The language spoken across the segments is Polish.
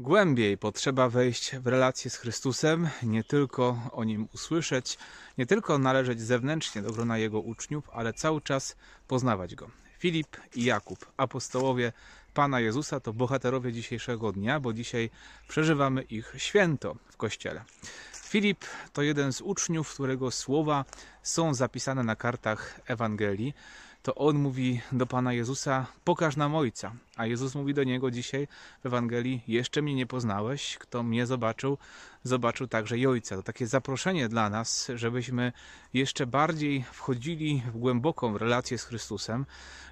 głębiej potrzeba wejść w relację z Chrystusem, nie tylko o Nim usłyszeć, nie tylko należeć zewnętrznie do grona Jego uczniów, ale cały czas poznawać Go. Filip i Jakub, apostołowie Pana Jezusa, to bohaterowie dzisiejszego dnia, bo dzisiaj przeżywamy ich święto w Kościele. Filip to jeden z uczniów, którego słowa są zapisane na kartach Ewangelii to on mówi do Pana Jezusa: Pokaż nam Ojca. A Jezus mówi do niego dzisiaj w Ewangelii: Jeszcze mnie nie poznałeś. Kto mnie zobaczył, zobaczył także i Ojca. To takie zaproszenie dla nas, żebyśmy jeszcze bardziej wchodzili w głęboką relację z Chrystusem,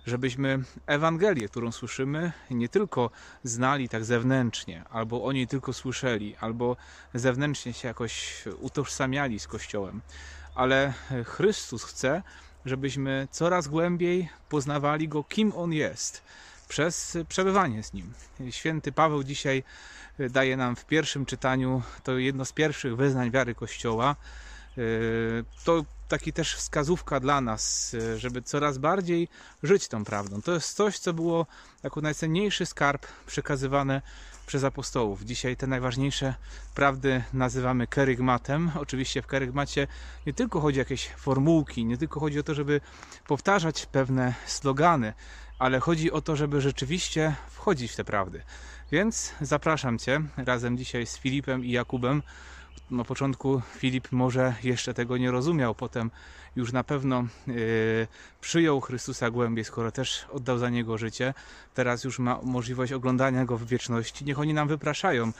żebyśmy Ewangelię, którą słyszymy, nie tylko znali tak zewnętrznie, albo o niej tylko słyszeli, albo zewnętrznie się jakoś utożsamiali z Kościołem, ale Chrystus chce, żebyśmy coraz głębiej poznawali Go, kim On jest, przez przebywanie z Nim. Święty Paweł dzisiaj daje nam w pierwszym czytaniu to jedno z pierwszych wyznań wiary Kościoła. To taki też wskazówka dla nas, żeby coraz bardziej żyć tą prawdą. To jest coś, co było jako najcenniejszy skarb przekazywane przez apostołów. Dzisiaj te najważniejsze prawdy nazywamy kerygmatem. Oczywiście w kerygmacie nie tylko chodzi o jakieś formułki, nie tylko chodzi o to, żeby powtarzać pewne slogany, ale chodzi o to, żeby rzeczywiście wchodzić w te prawdy. Więc zapraszam Cię razem dzisiaj z Filipem i Jakubem na początku Filip może jeszcze tego nie rozumiał, potem już na pewno yy, przyjął Chrystusa głębiej, skoro też oddał za niego życie. Teraz już ma możliwość oglądania go w wieczności. Niech oni nam wypraszają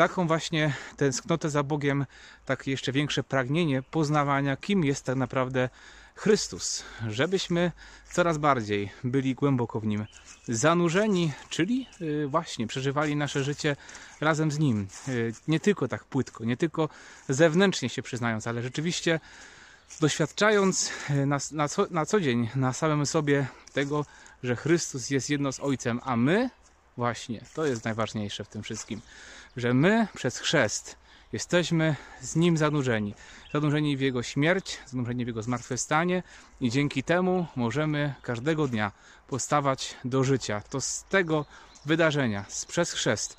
taką właśnie tęsknotę za Bogiem, tak jeszcze większe pragnienie poznawania, kim jest tak naprawdę Chrystus, żebyśmy coraz bardziej byli głęboko w Nim zanurzeni, czyli y, właśnie przeżywali nasze życie razem z Nim. Y, nie tylko tak płytko, nie tylko zewnętrznie się przyznając, ale rzeczywiście doświadczając y, na, na, co, na co dzień na samym sobie tego, że Chrystus jest jedno z Ojcem, a my właśnie, to jest najważniejsze w tym wszystkim, że my przez chrzest Jesteśmy z Nim zanurzeni. Zanurzeni w Jego śmierć, zanurzeni w Jego zmartwychwstanie i dzięki temu możemy każdego dnia postawać do życia. To z tego wydarzenia, z przez chrzest,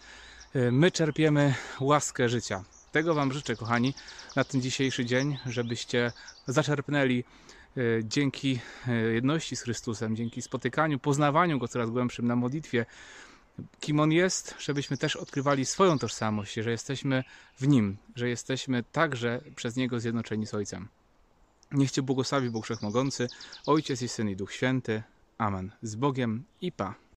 y, my czerpiemy łaskę życia. Tego Wam życzę, kochani, na ten dzisiejszy dzień, żebyście zaczerpnęli y, dzięki y, jedności z Chrystusem, dzięki spotykaniu, poznawaniu Go coraz głębszym na modlitwie, kim On jest, żebyśmy też odkrywali swoją tożsamość, że jesteśmy w Nim, że jesteśmy także przez Niego zjednoczeni z Ojcem. Niech Cię błogosławi Bóg Wszechmogący, Ojciec i Syn i Duch Święty. Amen. Z Bogiem i Pa.